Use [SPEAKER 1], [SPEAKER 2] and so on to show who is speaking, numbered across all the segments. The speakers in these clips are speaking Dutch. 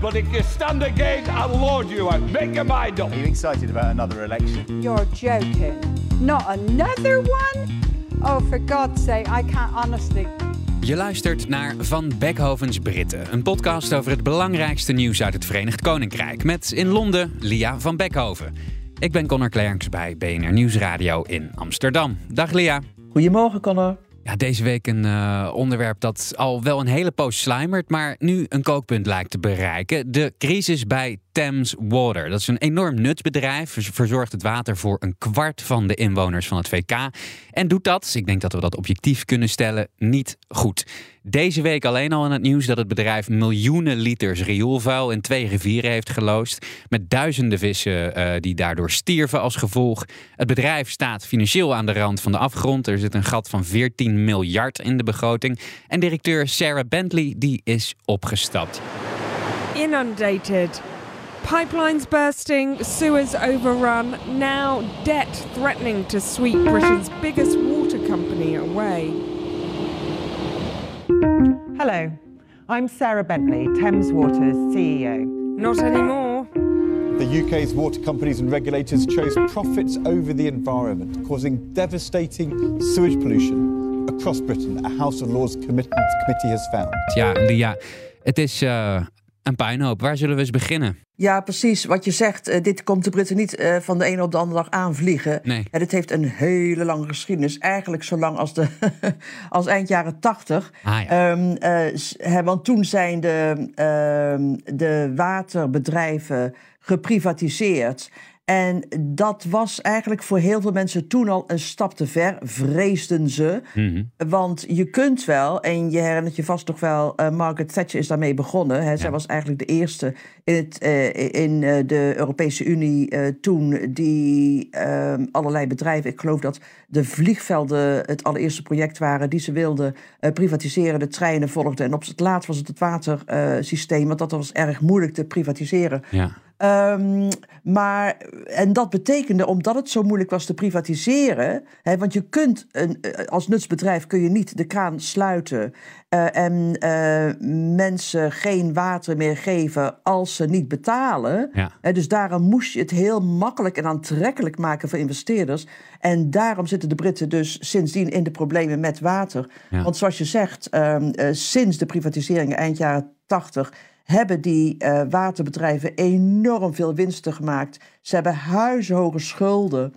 [SPEAKER 1] But if you stand again, I'll lord you out. Make your mind up.
[SPEAKER 2] Are you excited about another election?
[SPEAKER 3] You're joking. Not another one? Oh, for God's sake, I can't honestly.
[SPEAKER 4] Je luistert naar Van Beckhovens Britten, een podcast over het belangrijkste nieuws uit het Verenigd Koninkrijk. Met in Londen Lia van Beckhoven. Ik ben Connor Klerks bij BNR Nieuwsradio in Amsterdam. Dag Lia.
[SPEAKER 5] Goedemorgen, Connor.
[SPEAKER 4] Ja, deze week een uh, onderwerp dat al wel een hele poos slijmert, maar nu een kookpunt lijkt te bereiken. De crisis bij Thames Water. Dat is een enorm nutsbedrijf, verzorgt het water voor een kwart van de inwoners van het VK. En doet dat, ik denk dat we dat objectief kunnen stellen, niet goed. Deze week alleen al in het nieuws dat het bedrijf miljoenen liters rioolvuil in twee rivieren heeft geloosd. Met duizenden vissen uh, die daardoor stierven als gevolg. Het bedrijf staat financieel aan de rand van de afgrond. Er zit een gat van 14 miljard in de begroting. En directeur Sarah Bentley die is opgestapt.
[SPEAKER 6] Inundated. Pipelines bursting, sewers overrun, now debt threatening to sweep Britain's biggest water company away.
[SPEAKER 7] Hello, I'm Sarah Bentley, Thames Water's CEO.
[SPEAKER 6] Not anymore.
[SPEAKER 2] The UK's water companies and regulators chose profits over the environment, causing devastating sewage pollution across Britain, a House of Lords committee has found.
[SPEAKER 4] Ja, Lia, het is uh, een puinhoop. Waar zullen we eens beginnen?
[SPEAKER 5] Ja, precies. Wat je zegt, uh, dit komt de Britten niet uh, van de ene op de andere dag aanvliegen.
[SPEAKER 4] Nee.
[SPEAKER 5] Dit heeft een hele lange geschiedenis. Eigenlijk zo lang als, de als eind jaren tachtig.
[SPEAKER 4] Ah, ja.
[SPEAKER 5] um, want toen zijn de, ehm, de waterbedrijven geprivatiseerd. En dat was eigenlijk voor heel veel mensen toen al een stap te ver, vreesden ze.
[SPEAKER 4] Mm-hmm.
[SPEAKER 5] Want je kunt wel, en je herinnert je vast nog wel, uh, Margaret Thatcher is daarmee begonnen. Hè. Ja. Zij was eigenlijk de eerste in, het, uh, in uh, de Europese Unie toen die allerlei bedrijven, ik geloof dat de vliegvelden het allereerste project waren die ze wilden privatiseren, de treinen volgden. En op het laatst was het het watersysteem, want dat was erg moeilijk te privatiseren.
[SPEAKER 4] Ja.
[SPEAKER 5] Um, maar, en dat betekende, omdat het zo moeilijk was te privatiseren, hè, want je kunt een, als nutsbedrijf kun je niet de kraan sluiten uh, en uh, mensen geen water meer geven als ze niet betalen.
[SPEAKER 4] Ja.
[SPEAKER 5] Uh, dus daarom moest je het heel makkelijk en aantrekkelijk maken voor investeerders. En daarom zitten de Britten dus sindsdien in de problemen met water.
[SPEAKER 4] Ja.
[SPEAKER 5] Want zoals je zegt, um, sinds de privatisering eind jaren 80 hebben die uh, waterbedrijven enorm veel winsten gemaakt. Ze hebben huizenhoge schulden. Um,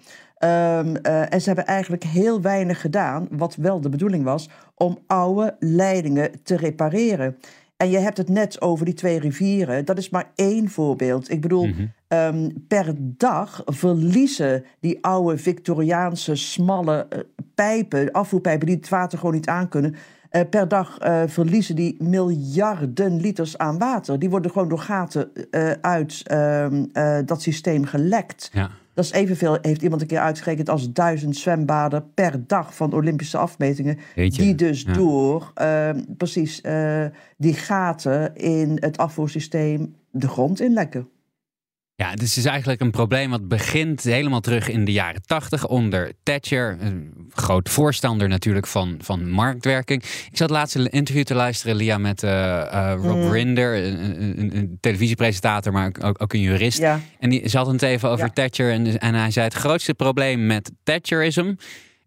[SPEAKER 5] uh, en ze hebben eigenlijk heel weinig gedaan, wat wel de bedoeling was, om oude leidingen te repareren. En je hebt het net over die twee rivieren. Dat is maar één voorbeeld. Ik bedoel,
[SPEAKER 4] mm-hmm.
[SPEAKER 5] um, per dag verliezen die oude Victoriaanse smalle uh, pijpen, afvoerpijpen, die het water gewoon niet aankunnen. Uh, per dag uh, verliezen die miljarden liters aan water. Die worden gewoon door gaten uh, uit dat systeem gelekt.
[SPEAKER 4] Ja.
[SPEAKER 5] Dat is evenveel, heeft iemand een keer uitgerekend, als duizend zwembaden per dag van Olympische afmetingen. Die dus
[SPEAKER 4] Ja.
[SPEAKER 5] door precies die gaten in het afvoersysteem de grond inlekken.
[SPEAKER 4] Ja, dus het is eigenlijk een probleem wat begint helemaal terug in de jaren tachtig onder Thatcher. Groot voorstander natuurlijk van, van marktwerking. Ik zat laatst een interview te luisteren, Lia, met uh, uh, Rob
[SPEAKER 5] Mm.
[SPEAKER 4] Rinder, een, een, een televisiepresentator, maar ook, ook een jurist.
[SPEAKER 5] Ja.
[SPEAKER 4] En die, hadden het even over
[SPEAKER 5] Ja.
[SPEAKER 4] Thatcher. En, en hij zei: Het grootste probleem met Thatcherism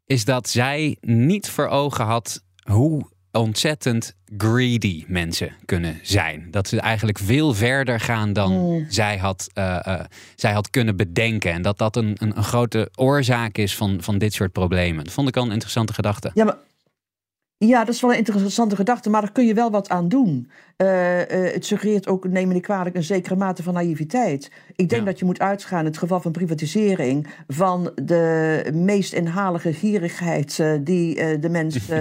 [SPEAKER 4] is dat zij niet voor ogen had hoe ontzettend greedy mensen kunnen zijn. Dat ze eigenlijk veel verder gaan dan
[SPEAKER 5] Mm.
[SPEAKER 4] zij, had, uh, uh, zij had kunnen bedenken. En dat dat een, een, een grote oorzaak is van, van dit soort problemen. Dat vond ik al een interessante gedachte.
[SPEAKER 5] Ja, maar, Ja, dat is wel een interessante gedachte, maar daar kun je wel wat aan doen. Uh, uh, het suggereert ook, neem me niet kwalijk, een zekere mate van naïviteit. Ik denk
[SPEAKER 4] Ja.
[SPEAKER 5] dat je moet uitgaan, in het geval van privatisering, van de meest inhalige gierigheid eh, die eh, de, mens, eh,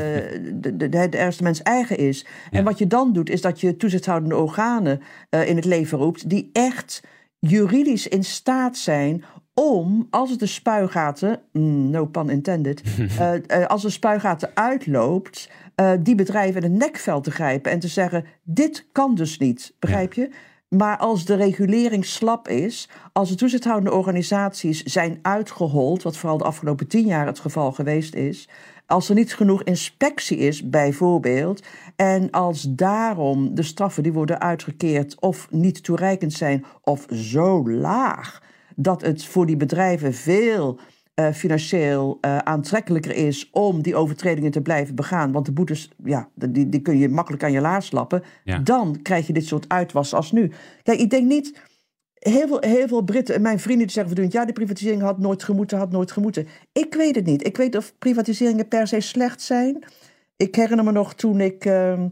[SPEAKER 5] de, de, ergste mens eigen is. En wat je dan doet, is dat je toezichthoudende organen eh, in het leven roept, die echt juridisch in staat zijn om, als het de spuigaten, mm, no pun intended, eh, eh, als de spuigaten uitloopt, eh, die bedrijven in het nekveld te grijpen en te zeggen: dit kan dus niet, begrijp je? Maar als de regulering slap is, als de toezichthoudende organisaties zijn uitgehold, wat vooral de afgelopen tien jaar het geval geweest is, als er niet genoeg inspectie is, bijvoorbeeld, en als daarom de straffen die worden uitgekeerd of niet toereikend zijn of zo laag dat het voor die bedrijven veel eh, financieel eh, aantrekkelijker is om die overtredingen te blijven begaan, want de boetes, ja, die, die kun je makkelijk aan je laars lappen,
[SPEAKER 4] Ja.
[SPEAKER 5] dan krijg je dit soort uitwas als nu. Kijk, ik denk niet. Heel veel, heel veel Britten en mijn vrienden die zeggen voortdurend... ja, die privatisering had nooit gemoeten, had nooit gemoeten. Ik weet het niet. Ik weet of privatiseringen per se slecht zijn. Ik herinner me nog toen ik ehm,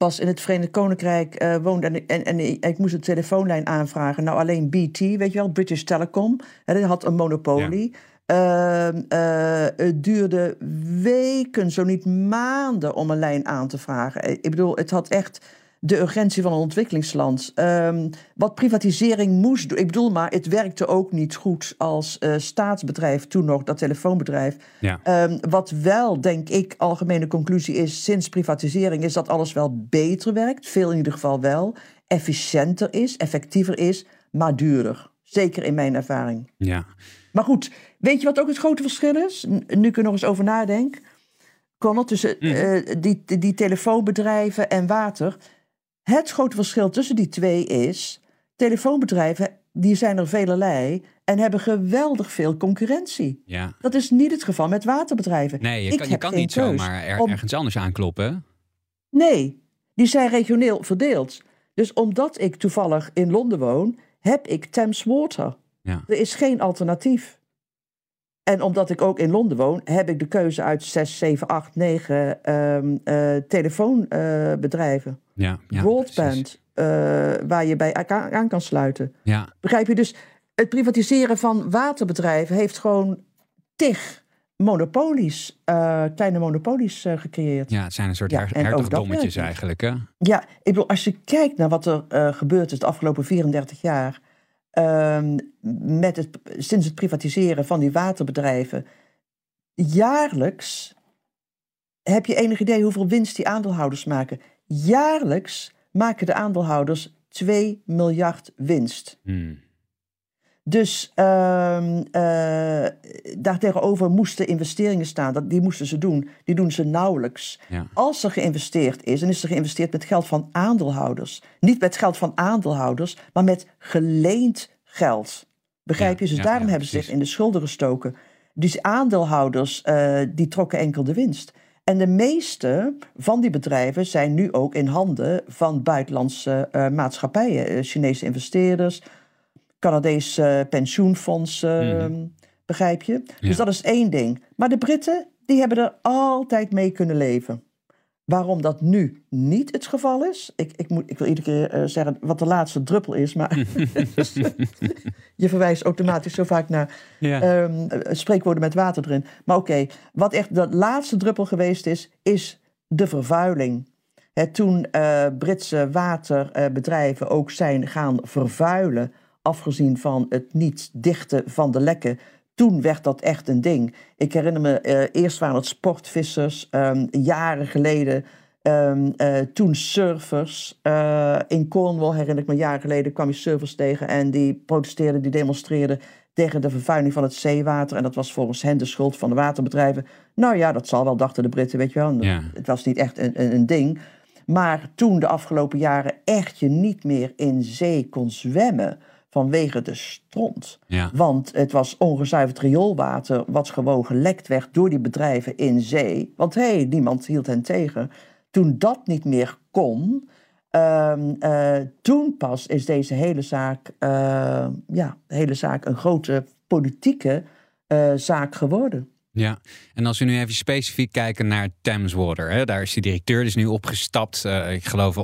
[SPEAKER 5] pas in het Verenigd Koninkrijk eh, woonde... En, en, en ik, moest een telefoonlijn aanvragen. Nou, alleen BT, weet je wel, British Telecom. Hè, die had een monopolie. Ehm, eh, het duurde weken, zo niet maanden, om een lijn aan te vragen. Ik bedoel, het had echt de urgentie van een ontwikkelingsland. Ehm, wat privatisering moest doen. Ik bedoel maar, het werkte ook niet goed als eh, staatsbedrijf, toen nog dat telefoonbedrijf.
[SPEAKER 4] Ja.
[SPEAKER 5] Ehm, wat wel, denk ik, algemene conclusie is sinds privatisering, is dat alles wel beter werkt. Veel in ieder geval wel. Efficiënter is, effectiever is, maar duurder. Zeker in mijn ervaring.
[SPEAKER 4] Ja.
[SPEAKER 5] Maar goed, weet je wat ook het grote verschil is? Nu ik er nog eens over nadenk. Connor, tussen eh, die, die, die telefoonbedrijven en water. Het grote verschil tussen die twee is... telefoonbedrijven, die zijn er velerlei... en hebben geweldig veel concurrentie.
[SPEAKER 4] ja.
[SPEAKER 5] Dat is niet het geval met waterbedrijven.
[SPEAKER 4] Nee, je
[SPEAKER 5] Ik
[SPEAKER 4] kan, je kan niet zomaar er,
[SPEAKER 5] om-
[SPEAKER 4] ergens anders aankloppen.
[SPEAKER 5] Nee, die zijn regioneel verdeeld. Dus omdat ik toevallig in Londen woon, heb ik Thames Water.
[SPEAKER 4] Ja.
[SPEAKER 5] Er is geen alternatief. En omdat ik ook in Londen woon, heb ik de keuze uit 6, 7, 8, 9 ehm, eh, telefoonbedrijven.
[SPEAKER 4] Ja, ja, precies.
[SPEAKER 5] Broadband, eh, waar je bij aan kan sluiten.
[SPEAKER 4] Ja,
[SPEAKER 5] Begrijp je? Dus het privatiseren van waterbedrijven heeft gewoon tig monopolies, eh, kleine monopolies eh, gecreëerd.
[SPEAKER 4] ja, het zijn een soort
[SPEAKER 5] Ja,
[SPEAKER 4] hertogdommetjes eigenlijk. Hè?
[SPEAKER 5] Ja, ik bedoel, als je kijkt naar wat er gebeurd is de afgelopen 34 jaar. Ehm, met het, sinds het privatiseren van die waterbedrijven. Jaarlijks heb je enig idee hoeveel winst die aandeelhouders maken. Jaarlijks maken de aandeelhouders 2 miljard winst.
[SPEAKER 4] Hmm.
[SPEAKER 5] Dus ehm eh daartegenover moesten investeringen staan. Dat, die moesten ze doen. Die doen ze nauwelijks.
[SPEAKER 4] Ja.
[SPEAKER 5] Als er geïnvesteerd is, dan is er geïnvesteerd met geld van aandeelhouders. Niet met geld van aandeelhouders, maar met geleend geld. Begrijp
[SPEAKER 4] Ja,
[SPEAKER 5] je? Dus
[SPEAKER 4] ja,
[SPEAKER 5] daarom hebben ze zich in de schulden gestoken. Dus aandeelhouders, eh, die trokken enkel de winst. En de meeste van die bedrijven zijn nu ook in handen van buitenlandse eh, maatschappijen. Chinese investeerders, Canadese eh, pensioenfondsen, begrijp je?
[SPEAKER 4] Mhm. Ja.
[SPEAKER 5] Dus dat is één ding. Maar de Britten, die hebben er altijd mee kunnen leven. Waarom dat nu niet het geval is, ik, ik, moet, ik wil iedere keer eh, zeggen wat de laatste druppel is, maar je verwijst automatisch zo vaak naar
[SPEAKER 4] Ja.
[SPEAKER 5] ehm, eh, spreekwoorden met water erin. Maar oké, wat echt de laatste druppel geweest is, is de vervuiling. Toen eh, Britse waterbedrijven ook zijn gaan vervuilen, afgezien van het niet dichten van de lekken, toen werd dat echt een ding. Ik herinner me, eh, eerst waren het sportvissers, ehm, jaren geleden. ehm, eh, toen surfers. eh, in Cornwall herinner ik me, jaren geleden kwam je surfers tegen en die protesteerden, die demonstreerden tegen de vervuiling van het zeewater. En dat was volgens hen de schuld van de waterbedrijven. Nou ja, dat zal wel, dachten de Britten, weet je wel.
[SPEAKER 4] Ja.
[SPEAKER 5] Het was niet echt een, een, een ding. Maar toen de afgelopen jaren echt je niet meer in zee kon zwemmen vanwege de stront.
[SPEAKER 4] Ja.
[SPEAKER 5] Want het was ongezuiverd rioolwater wat gewoon gelekt werd door die bedrijven in zee. Want hé, hey, niemand hield hen tegen. Toen dat niet meer kon, ehm, eh, toen pas is deze hele zaak, eh, ja, hele zaak een grote politieke eh, zaak geworden.
[SPEAKER 4] Ja, en als we nu even specifiek kijken naar Thames Water, hè, daar is de directeur dus nu opgestapt. Uh, ik geloof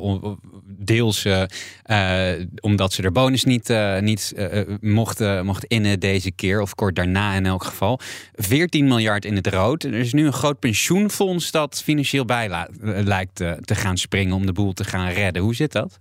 [SPEAKER 4] deels uh, uh, omdat ze de bonus niet, niet mochten mocht innen deze keer, of kort daarna in elk geval. 14 miljard in het rood. Er is nu een groot pensioenfonds dat financieel bij lijkt te gaan springen om de boel te gaan redden. Hoe zit dat?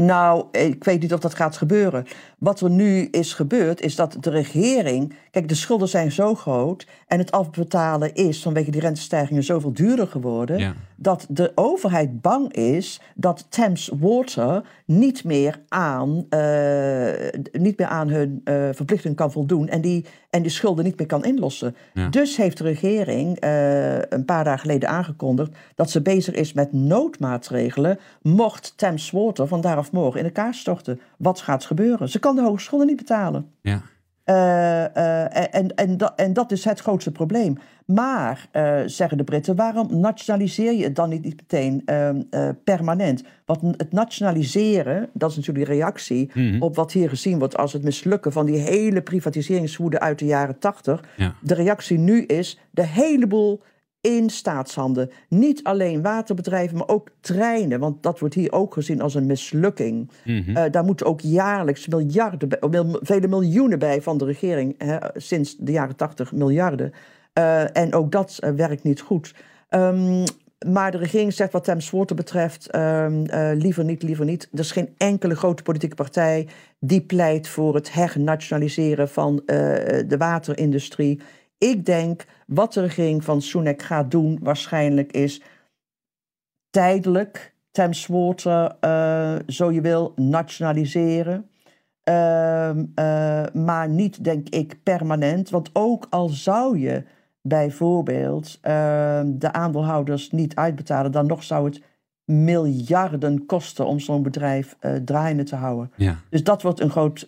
[SPEAKER 5] Nou, ik weet niet of dat gaat gebeuren. Wat er nu is gebeurd, is dat de regering. Kijk, de schulden zijn zo groot. En het afbetalen is vanwege die rentestijgingen zoveel duurder geworden. Dat de overheid bang is dat Thames Water niet meer aan, uh, niet meer aan hun uh, verplichting kan voldoen. En die, en die schulden niet meer kan inlossen. Dus heeft de regering uh, een paar dagen geleden aangekondigd. dat ze bezig is met noodmaatregelen. mocht Thames Water vandaar morgen in elkaar storten. Wat gaat gebeuren? Ze kan de hogescholen niet betalen.
[SPEAKER 4] Ja.
[SPEAKER 5] Uh, uh, en, en, dat, en dat is het grootste probleem. Maar, uh, zeggen de Britten, waarom nationaliseer je het dan niet meteen ehm, permanent? Want het nationaliseren, dat is natuurlijk de reactie
[SPEAKER 4] Mhm.
[SPEAKER 5] op wat hier gezien wordt als het mislukken van die hele privatiseringswoede uit de jaren tachtig.
[SPEAKER 4] Ja.
[SPEAKER 5] De reactie nu is de hele boel in staatshanden. Niet alleen waterbedrijven, maar ook treinen. Want dat wordt hier ook gezien als een mislukking.
[SPEAKER 4] Mhm.
[SPEAKER 5] Uh, daar moeten ook jaarlijks miljarden, bij, mil, vele miljoenen bij van de regering. Hè, sinds de jaren tachtig miljarden. Uh, en ook dat uh, werkt niet goed. Um, maar de regering zegt wat Thames Water betreft, um, liever niet, liever niet. Er is geen enkele grote politieke partij die pleit voor het hernationaliseren van de waterindustrie. Ik denk wat de regering van Sunak gaat doen, waarschijnlijk is tijdelijk Thames Water, uh, zo je wil, nationaliseren. Uh, uh, maar niet, denk ik, permanent. Want ook al zou je bijvoorbeeld de aandeelhouders niet uitbetalen, dan nog zou het miljarden kosten om zo'n bedrijf draaiende te houden.
[SPEAKER 4] Ja.
[SPEAKER 5] Dus dat wordt een groot,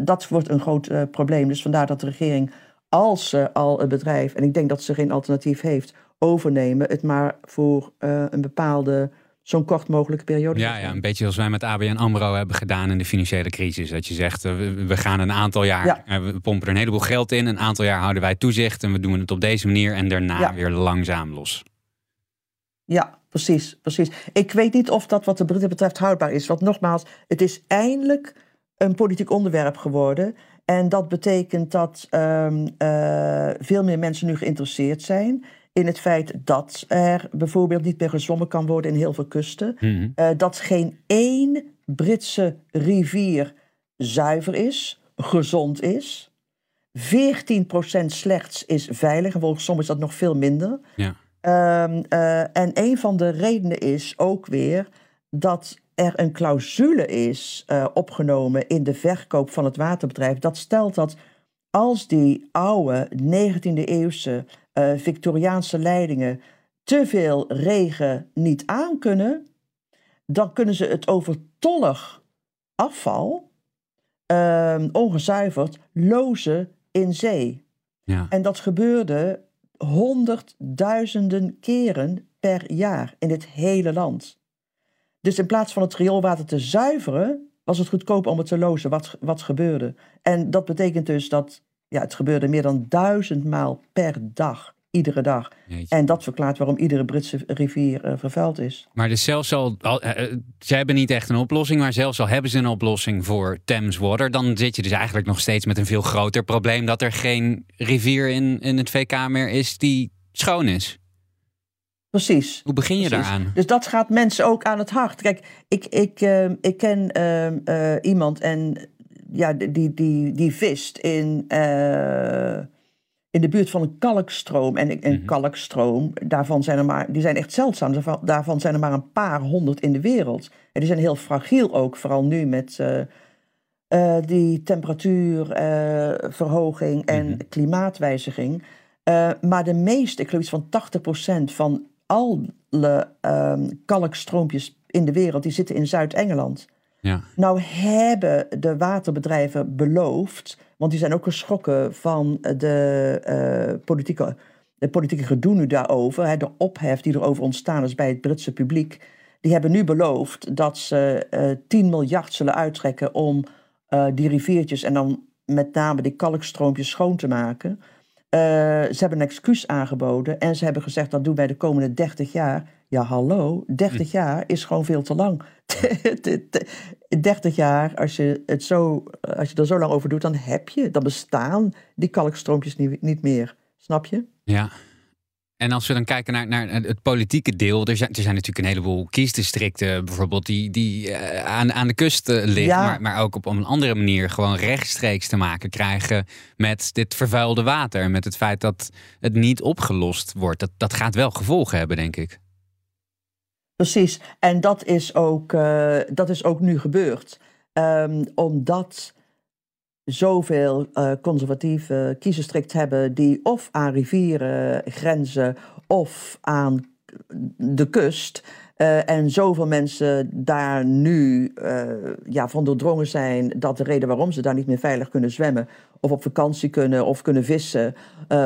[SPEAKER 5] dat wordt een groot probleem. Dus vandaar dat de regering als ze al een bedrijf, en ik denk dat ze geen alternatief heeft, overnemen, het maar voor uh, een bepaalde, zo'n kort mogelijke periode.
[SPEAKER 4] Ja, ja, een beetje zoals wij met ABN AMRO hebben gedaan in de financiële crisis. Dat je zegt, uh, we, we, gaan een aantal jaar,
[SPEAKER 5] ja.
[SPEAKER 4] uh, we pompen er een heleboel geld in, een aantal jaar houden wij toezicht en we doen het op deze manier en daarna
[SPEAKER 5] ja.
[SPEAKER 4] weer langzaam los.
[SPEAKER 5] Ja, precies, precies. Ik weet niet of dat wat de Britten betreft houdbaar is. Want nogmaals, het is eindelijk een politiek onderwerp geworden. En dat betekent dat um, uh, veel meer mensen nu geïnteresseerd zijn in het feit dat er bijvoorbeeld niet meer gezwommen kan worden in heel veel kusten.
[SPEAKER 4] Mm -hmm.
[SPEAKER 5] uh, dat geen één Britse rivier zuiver is, gezond is. 14% slechts is veilig, en volgens sommigen is dat nog veel minder.
[SPEAKER 4] Ja.
[SPEAKER 5] Um, uh, en een van de redenen is ook weer dat er een clausule is uh, opgenomen in de verkoop van het waterbedrijf. Dat stelt dat als die oude 19e eeuwse uh, Victoriaanse leidingen te veel regen niet aankunnen, dan kunnen ze het overtollig afval, uh, ongezuiverd, lozen in zee.
[SPEAKER 4] Ja.
[SPEAKER 5] En dat gebeurde honderdduizenden keren per jaar in het hele land. Dus in plaats van het rioolwater te zuiveren, was het goedkoop om het te lozen. Wat, wat gebeurde? En dat betekent dus dat ja, het gebeurde meer dan duizend maal per dag. Iedere dag.
[SPEAKER 4] Jeetje.
[SPEAKER 5] En dat verklaart waarom iedere Britse rivier uh, vervuild is.
[SPEAKER 4] Maar dus zelfs al, al uh, ze hebben niet echt een oplossing, maar zelfs al hebben ze een oplossing voor Thames Water, dan zit je dus eigenlijk nog steeds met een veel groter probleem dat er geen rivier in, in het VK meer is die schoon is.
[SPEAKER 5] Precies.
[SPEAKER 4] Hoe begin je
[SPEAKER 5] Precies.
[SPEAKER 4] daaraan?
[SPEAKER 5] Dus dat gaat mensen ook aan het hart. Kijk, ik, ik, uh, ik ken uh, uh, iemand en ja, die, die, die vist in, uh, in de buurt van een kalkstroom. En een
[SPEAKER 4] Mhm.
[SPEAKER 5] mm -hmm. kalkstroom, daarvan zijn er maar, die zijn echt zeldzaam. Daarvan, zijn er maar een paar honderd in de wereld. En die zijn heel fragiel ook, vooral nu met uh, die temperatuurverhoging en
[SPEAKER 4] Mhm.
[SPEAKER 5] mm -hmm. klimaatwijziging. maar de meeste, ik geloof iets van 80% van alle um, kalkstroompjes in de wereld, die zitten in Zuid-Engeland.
[SPEAKER 4] Ja.
[SPEAKER 5] Nou hebben de waterbedrijven beloofd, want die zijn ook geschrokken van de, uh, politieke, de politieke gedoe nu daarover, hè, de ophef die erover ontstaan is bij het Britse publiek. Die hebben nu beloofd dat ze uh, 10 miljard zullen uittrekken om uh, die riviertjes en dan met name die kalkstroompjes schoon te maken. Eh, ze hebben een excuus aangeboden en ze hebben gezegd dat doen wij de komende 30 jaar. Ja, hallo, 30 jaar is gewoon veel te lang. 30 jaar, als je, het zo, als je er zo lang over doet, dan heb je, dan bestaan die kalkstroompjes niet, niet meer. Snap je?
[SPEAKER 4] Ja. En als we dan kijken naar, naar het politieke deel, er zijn, er zijn natuurlijk een heleboel kiesdistricten bijvoorbeeld die, die eh, aan, aan de kust eh, liggen,
[SPEAKER 5] Ja.
[SPEAKER 4] maar, maar ook op een andere manier gewoon rechtstreeks te maken krijgen met dit vervuilde water. Met het feit dat het niet opgelost wordt. Dat, dat gaat wel gevolgen hebben, denk ik.
[SPEAKER 5] Precies, en dat is ook, eh, dat is ook nu gebeurd. Ehm, omdat zoveel eh, conservatieve kiesdistrict hebben die of aan rivieren grenzen of aan de kust. eh, en zoveel mensen daar nu eh, ja, van doordrongen zijn dat de reden waarom ze daar niet meer veilig kunnen zwemmen, of op vakantie kunnen, of kunnen vissen,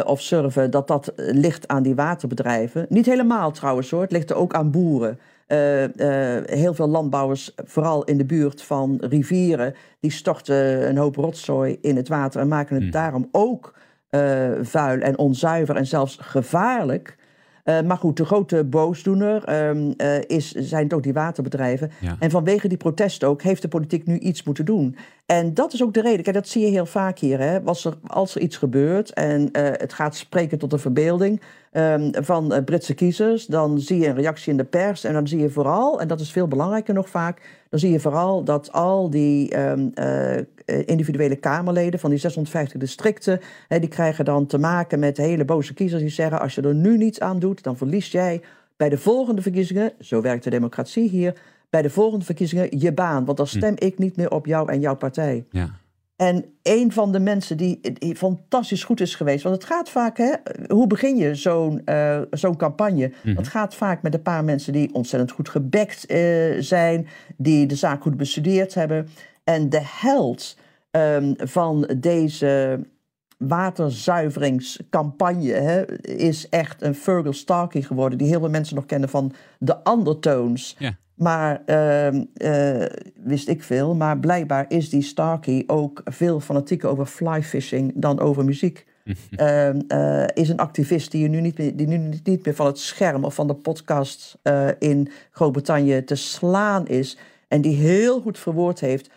[SPEAKER 5] of surfen, dat dat ligt aan die waterbedrijven. Niet helemaal trouwens hoor, het ligt er ook aan boeren. Eh, eh, heel veel landbouwers, vooral in de buurt van rivieren, die storten een hoop rotzooi in het water en maken het daarom ook eh, vuil en onzuiver en zelfs gevaarlijk. Maar goed, de grote boosdoener eh, is, zijn toch die waterbedrijven.
[SPEAKER 4] Ja.
[SPEAKER 5] En vanwege die protesten ook heeft de politiek nu iets moeten doen. En dat is ook de reden. Kijk, dat zie je heel vaak hier. Hè. Als, er, als er iets gebeurt en eh, het gaat spreken tot de verbeelding ehm, van eh, Britse kiezers, dan zie je een reactie in de pers. En dan zie je vooral, en dat is veel belangrijker nog vaak, dan zie je vooral dat al die ehm, eh, eh, individuele Kamerleden van die 650 districten, hè, die krijgen dan te maken met hele boze kiezers die zeggen: als je er nu niets aan doet, dan verlies jij bij de volgende verkiezingen, zo werkt de democratie hier, bij de volgende verkiezingen je baan. Want dan stem ik niet meer op jou en jouw partij.
[SPEAKER 4] Ja.
[SPEAKER 5] En een van de mensen die, die fantastisch goed is geweest. Want het gaat vaak, hè, hoe begin je zo'n eh, zo'n campagne? Het gaat vaak met een paar mensen die ontzettend goed gebackt eh, zijn, die de zaak goed bestudeerd hebben. En de held ehm, van deze waterzuiveringscampagne hè, is echt een Fergal Starkey geworden, die heel veel mensen nog kennen van de Undertones.
[SPEAKER 4] Ja.
[SPEAKER 5] Maar ehm, eh, wist ik veel. Maar blijkbaar is die Starkey ook veel fanatieker over flyfishing dan over muziek. Ehm, eh, is een activist die, nu niet meer, die nu niet meer van het scherm of van de podcast eh, in Groot-Brittannië te slaan is. En die heel goed verwoord heeft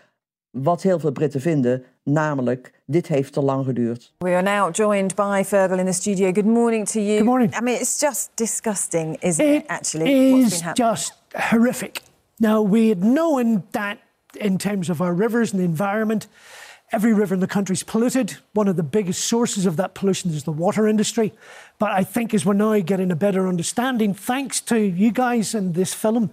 [SPEAKER 5] wat heel veel Britten vinden. Namelijk, dit heeft te lang geduurd.
[SPEAKER 8] We are now joined by Fergal in the studio. Good morning to you.
[SPEAKER 9] Good morning.
[SPEAKER 8] I mean, it's just disgusting, isn't it,
[SPEAKER 9] It
[SPEAKER 8] actually, what's
[SPEAKER 9] is
[SPEAKER 8] been happening?
[SPEAKER 9] just horrific. Now, we had known that in terms of our rivers and the environment, every river in the country is polluted. One of the biggest sources of that pollution is the water industry. But I think as we're now getting a better understanding, thanks to you guys and this film,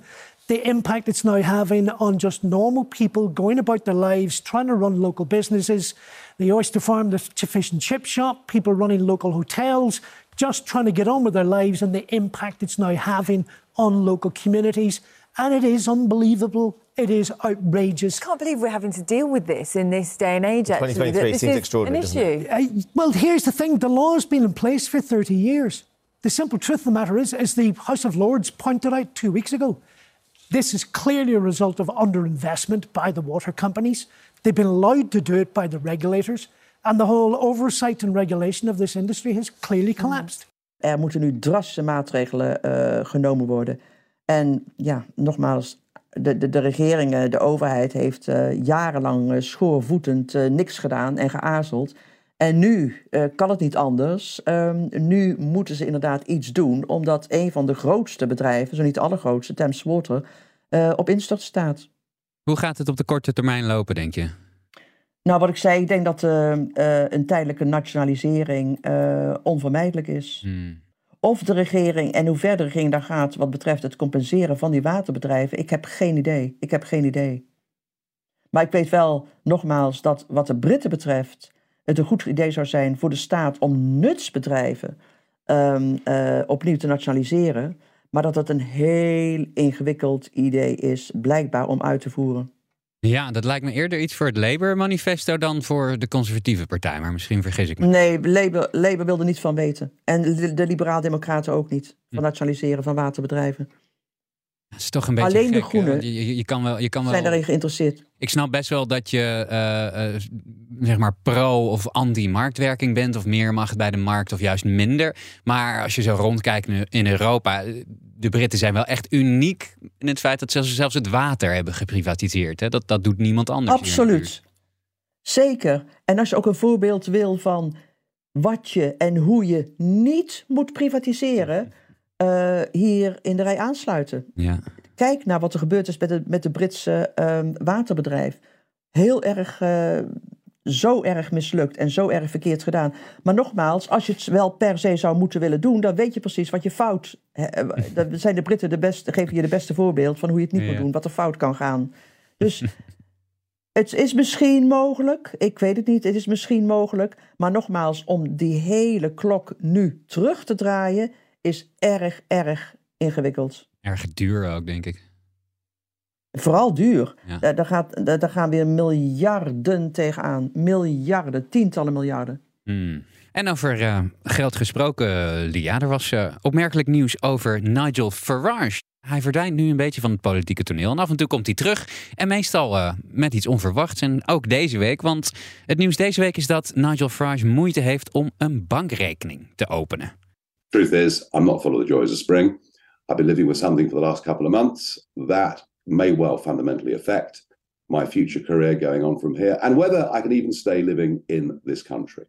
[SPEAKER 9] the impact it's now having on just normal people going about their lives, trying to run local businesses, the oyster farm, the fish and chip shop, people running local hotels, just trying to get on with their lives and the impact it's now having on local communities. And it is unbelievable. It is outrageous.
[SPEAKER 8] I can't believe we're having to deal with this in this day and age, actually.
[SPEAKER 10] 2023
[SPEAKER 8] this
[SPEAKER 10] seems
[SPEAKER 8] is
[SPEAKER 10] extraordinary,
[SPEAKER 8] An
[SPEAKER 10] doesn't it?
[SPEAKER 8] issue.
[SPEAKER 9] Uh, well, here's the thing the law's been in place for 30 years. The simple truth of the matter is, as the House of Lords pointed out two weeks ago, this is clearly a result of underinvestment by the water companies. They've been allowed to do it by the regulators, and the whole oversight and regulation of this industry has clearly collapsed.
[SPEAKER 5] Er moeten nu drastische maatregelen eh, genomen worden. En ja, nogmaals, de, de, de regeringen, de overheid heeft eh, jarenlang eh, schoorvoetend eh, niks gedaan en geaarzeld. En nu eh, kan het niet anders. Ehm, nu moeten ze inderdaad iets doen, omdat een van de grootste bedrijven, zo niet de allergrootste, Thames Water, eh, op instort staat.
[SPEAKER 4] Hoe gaat het op de korte termijn lopen, denk je?
[SPEAKER 5] Nou, wat ik zei, ik denk dat eh, eh, een tijdelijke nationalisering eh, onvermijdelijk is.
[SPEAKER 4] Hmm.
[SPEAKER 5] Of de regering, en hoe ver de regering daar gaat wat betreft het compenseren van die waterbedrijven, ik heb geen idee. Ik heb geen idee. Maar ik weet wel, nogmaals, dat wat de Britten betreft, het een goed idee zou zijn voor de staat om nutsbedrijven ehm, eh, opnieuw te nationaliseren. Maar dat het een heel ingewikkeld idee is, blijkbaar om uit te voeren.
[SPEAKER 4] Ja, dat lijkt me eerder iets voor het Labour-manifesto dan voor de conservatieve partij. Maar misschien vergis ik me.
[SPEAKER 5] Nee, Labour, Labour wil er niets van weten. En de, de liberaal-democraten ook niet. Van
[SPEAKER 4] Hm.
[SPEAKER 5] nationaliseren van waterbedrijven.
[SPEAKER 4] Is toch een beetje
[SPEAKER 5] Alleen de
[SPEAKER 4] gek, hè?
[SPEAKER 5] groenen
[SPEAKER 4] Je, je, kan wel, je kan wel,
[SPEAKER 5] zijn daarin geïnteresseerd.
[SPEAKER 4] Ik snap best wel dat je eh, eh, zeg maar pro of anti-marktwerking bent, of meer mag bij de markt of juist minder. Maar als je zo rondkijkt nu in Europa, de Britten zijn wel echt uniek in het feit dat ze zelfs het water hebben geprivatiseerd. Hè? Dat, dat doet niemand anders. de.
[SPEAKER 5] Absoluut. Zeker. En als je ook een voorbeeld wil van wat je en hoe je niet moet privatiseren, eh, hier in de rij aansluiten.
[SPEAKER 4] Ja.
[SPEAKER 5] Kijk naar wat er gebeurd is met, het, met de Britse ehm, waterbedrijf. Heel erg, eh, zo erg mislukt en zo erg verkeerd gedaan. Maar nogmaals, als je het wel per se zou moeten willen doen, dan weet je precies wat je fout. eh, Dan zijn de Britten de beste, geven je de beste voorbeeld van hoe je het niet
[SPEAKER 4] Ja.
[SPEAKER 5] moet doen, wat er fout kan gaan. Dus het is misschien mogelijk, ik weet het niet, het is misschien mogelijk. Maar nogmaals, om die hele klok nu terug te draaien, is erg, erg ingewikkeld.
[SPEAKER 4] Erg duur ook, denk ik.
[SPEAKER 5] Vooral duur.
[SPEAKER 4] Ja.
[SPEAKER 5] Daar, daar gaat, daar, daar gaan weer miljarden tegenaan. Miljarden, tientallen miljarden.
[SPEAKER 4] Hmm. En over eh, geld gesproken, Lia, er was eh, opmerkelijk nieuws over Nigel Farage. Hij verdwijnt nu een beetje van het politieke toneel. En af en toe komt hij terug. En meestal eh, met iets onverwachts. En ook deze week. Want het nieuws deze week is dat Nigel Farage moeite heeft om een bankrekening te openen.
[SPEAKER 10] Truth is, I'm not full of the joys of spring. I've been living with something for the last couple of months that may well fundamentally affect my future career going on from here and whether I can even stay living in this country.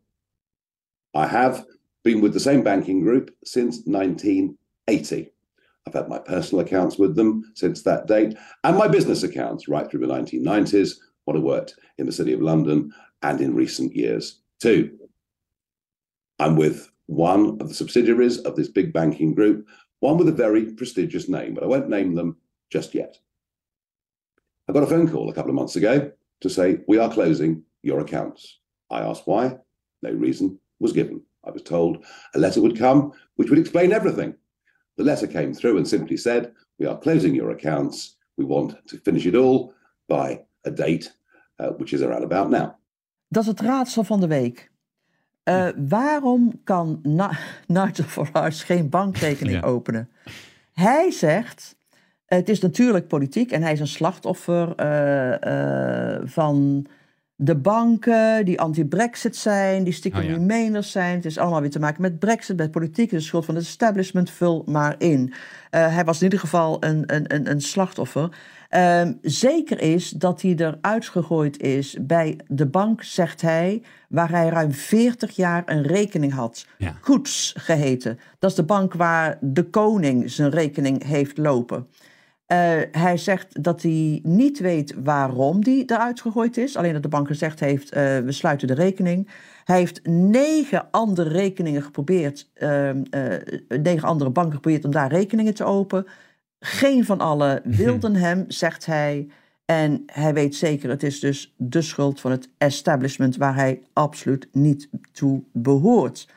[SPEAKER 10] I have been with the same banking group since 1980. I've had my personal accounts with them since that date and my business accounts right through the 1990s when I worked in the City of London and in recent years too. I'm with one of the subsidiaries of this big banking group, one with a very prestigious name, but I won't name them just yet. I got a phone call a couple of months ago to say, We are closing your accounts. I asked why. No reason was given. I was told a letter would come which would explain everything. The letter came through and simply said, We are closing your accounts. We want to finish it all by a date, uh, which is around about now.
[SPEAKER 5] Dat is het raadsel van de week. Eh, waarom kan Na- Nigel Farage geen bankrekening
[SPEAKER 4] Ja.
[SPEAKER 5] openen? Hij zegt, het is natuurlijk politiek en hij is een slachtoffer eh, eh, van de banken die anti-Brexit zijn, die stiekem
[SPEAKER 4] Oh ja.
[SPEAKER 5] Remainers zijn. Het is allemaal weer te maken met Brexit, met politiek, de schuld van het establishment, vul maar in. Eh, hij was in ieder geval een, een, een, een slachtoffer. Ehm, zeker is dat hij eruit gegooid is bij de bank, zegt hij, waar hij ruim 40 jaar een rekening had.
[SPEAKER 4] Ja.
[SPEAKER 5] Koets geheten. Dat is de bank waar de koning zijn rekening heeft lopen. Eh, hij zegt dat hij niet weet waarom die eruit gegooid is. Alleen dat de bank gezegd heeft, eh, we sluiten de rekening. Hij heeft negen andere rekeningen geprobeerd, ehm, eh, negen andere banken geprobeerd om daar rekeningen te openen. Geen van allen wilden hem, zegt hij. En hij weet zeker, het is dus de schuld van het establishment waar hij absoluut niet toe behoort.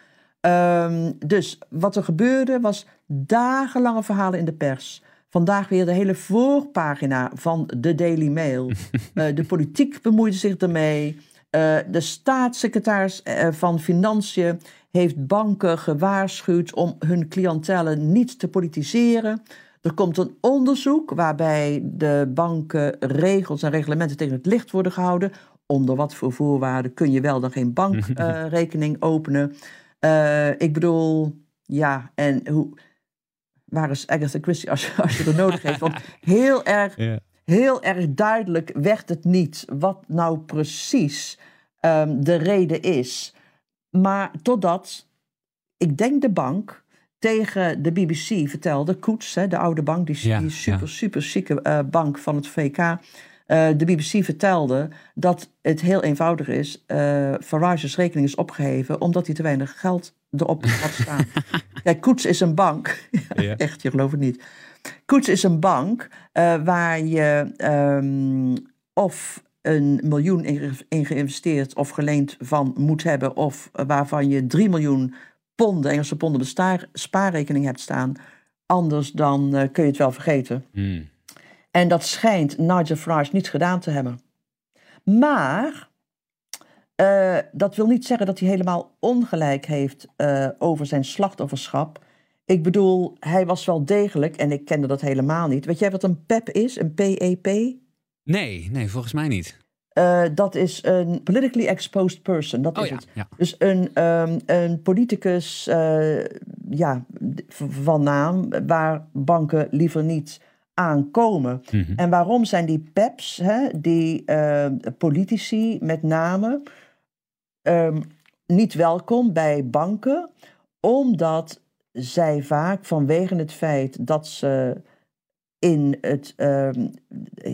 [SPEAKER 5] Ehm, dus wat er gebeurde was dagenlange verhalen in de pers. Vandaag weer de hele voorpagina van de Daily Mail. Eh, de politiek bemoeide zich ermee. Eh, de staatssecretaris eh, van Financiën heeft banken gewaarschuwd om hun cliëntelen niet te politiseren. Er komt een onderzoek waarbij de banken regels en reglementen tegen het licht worden gehouden. Onder wat voor voorwaarden kun je wel dan geen bankrekening openen? Ik bedoel, ja, en hoe. Waar is Agatha Christie als je, als je er nodig heeft? Want heel erg, heel erg duidelijk werd het niet wat nou precies ehm, de reden is. Maar totdat, ik denk de bank tegen de BBC vertelde, Koets, hè, de oude bank, die,
[SPEAKER 4] Ja,
[SPEAKER 5] die super,
[SPEAKER 4] ja.
[SPEAKER 5] super chique eh, bank van het VK. Eh, de BBC vertelde dat het heel eenvoudig is. eh Farage's rekening is opgeheven omdat hij te weinig geld erop had staan. Kijk, Koets is een bank.
[SPEAKER 4] Ja.
[SPEAKER 5] Echt, je gelooft het niet. Koets is een bank eh, waar je ehm, of een miljoen in, ge- in geïnvesteerd of geleend van moet hebben, of waarvan je 3 miljoen ponden, Engelse ponden, op de spaarrekening hebt staan. Anders dan kun je het wel vergeten.
[SPEAKER 4] Hmm.
[SPEAKER 5] En dat schijnt Nigel Farage niet gedaan te hebben. Maar eh, dat wil niet zeggen dat hij helemaal ongelijk heeft eh, over zijn slachtofferschap. Ik bedoel, hij was wel degelijk, en ik kende dat helemaal niet. Weet jij wat een PEP is? Een PEP?
[SPEAKER 4] Nee, nee, volgens mij niet.
[SPEAKER 5] Uh, dat is een politically exposed person. Dat
[SPEAKER 4] oh,
[SPEAKER 5] is
[SPEAKER 4] ja,
[SPEAKER 5] het.
[SPEAKER 4] Ja.
[SPEAKER 5] Dus een, um, een politicus ja, van naam waar banken liever niet aankomen.
[SPEAKER 4] Mhm.
[SPEAKER 5] Mm -hmm. En waarom zijn die PEPs, hè, die uh, politici met name, um, niet welkom bij banken? Omdat zij vaak vanwege het feit dat ze in het, um,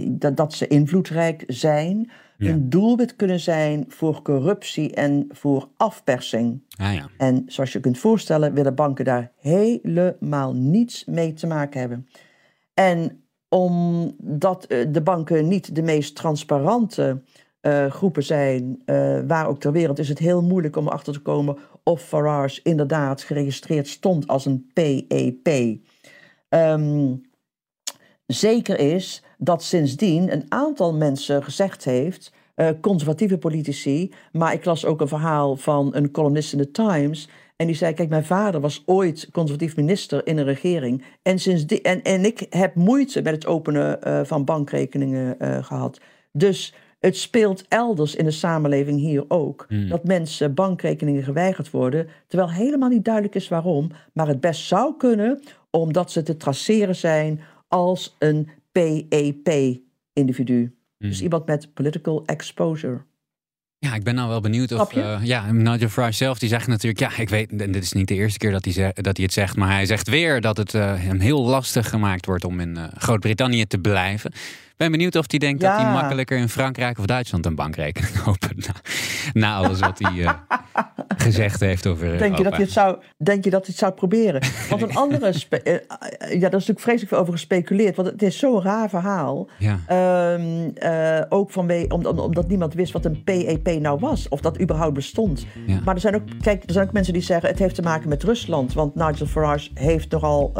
[SPEAKER 5] dat, dat ze invloedrijk zijn,
[SPEAKER 4] Ja.
[SPEAKER 5] een doelwit kunnen zijn voor corruptie en voor afpersing.
[SPEAKER 4] Ah, ja.
[SPEAKER 5] En zoals je kunt voorstellen, willen banken daar helemaal niets mee te maken hebben. En omdat eh, de banken niet de meest transparante uh, groepen zijn, uh, waar ook ter wereld, is het heel moeilijk om erachter te komen of Farage inderdaad geregistreerd stond als een PEP. Um, zeker is dat sindsdien een aantal mensen gezegd heeft, uh, conservatieve politici, maar ik las ook een verhaal van een columnist in de Times. En die zei: Kijk, mijn vader was ooit conservatief minister in een regering. En, sindsdien, en, en ik heb moeite met het openen uh, van bankrekeningen uh, gehad. Dus het speelt elders in de samenleving hier ook.
[SPEAKER 4] Hmm.
[SPEAKER 5] Dat mensen bankrekeningen geweigerd worden. Terwijl helemaal niet duidelijk is waarom. Maar het best zou kunnen omdat ze te traceren zijn als een PEP-individu. Dus
[SPEAKER 4] Mhm.
[SPEAKER 5] iemand met political exposure.
[SPEAKER 4] Ja, ik ben nou wel benieuwd of... Eh, ja, Nigel Farage zelf die zegt natuurlijk... Ja, ik weet, en dit is niet de eerste keer dat hij, ze- dat hij het zegt... maar hij zegt weer dat het eh, hem heel lastig gemaakt wordt... om in eh, Groot-Brittannië te blijven. Ben benieuwd of hij denkt dat hij makkelijker in Frankrijk of Duitsland... een bankrekening opent. Na, na alles wat hij eh, gezegd heeft over
[SPEAKER 5] Denk je, dat je het zou, denk je dat hij het zou proberen? Want een andere. eh, eh, ja, daar is natuurlijk vreselijk veel over gespeculeerd. Want het is zo'n raar verhaal.
[SPEAKER 4] Ja.
[SPEAKER 5] Ehm, eh, ook vanwege, om, om- omdat niemand wist wat een PEP nou was. Of dat überhaupt bestond.
[SPEAKER 4] Ja.
[SPEAKER 5] Maar er zijn, ook, kijk, er zijn ook mensen die zeggen het heeft te maken met Rusland. Want Nigel Farage heeft nogal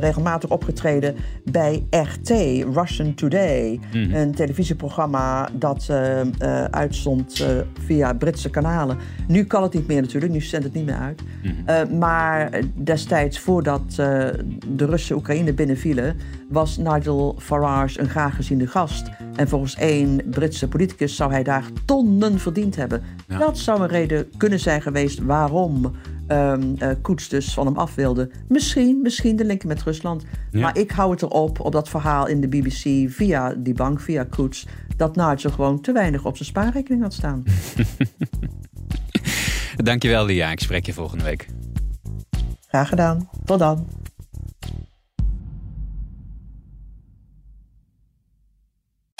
[SPEAKER 5] regelmatig opgetreden bij RT, Russian Today.
[SPEAKER 4] Mhm.
[SPEAKER 5] Een televisieprogramma dat eh, eh, uitstond eh, via Britse kanalen. Nu kan het niet meer natuurlijk, nu zendt het niet meer uit.
[SPEAKER 4] Mhm.
[SPEAKER 5] Maar destijds, voordat de Russen Oekraïne binnenvielen, was Nigel Farage een graag geziene gast. En volgens één Britse politicus zou hij daar tonnen verdiend hebben.
[SPEAKER 4] Ja.
[SPEAKER 5] Dat zou een reden kunnen zijn geweest waarom ehm eh, Koets dus van hem af wilde. Misschien, misschien de linken met Rusland.
[SPEAKER 4] Ja.
[SPEAKER 5] Maar ik hou het erop, op dat verhaal in de BBC via die bank, via Koets, dat Nigel gewoon te weinig op zijn spaarrekening had staan.
[SPEAKER 4] Dankjewel, Lia. Ik spreek je volgende week.
[SPEAKER 5] Graag gedaan. Tot dan.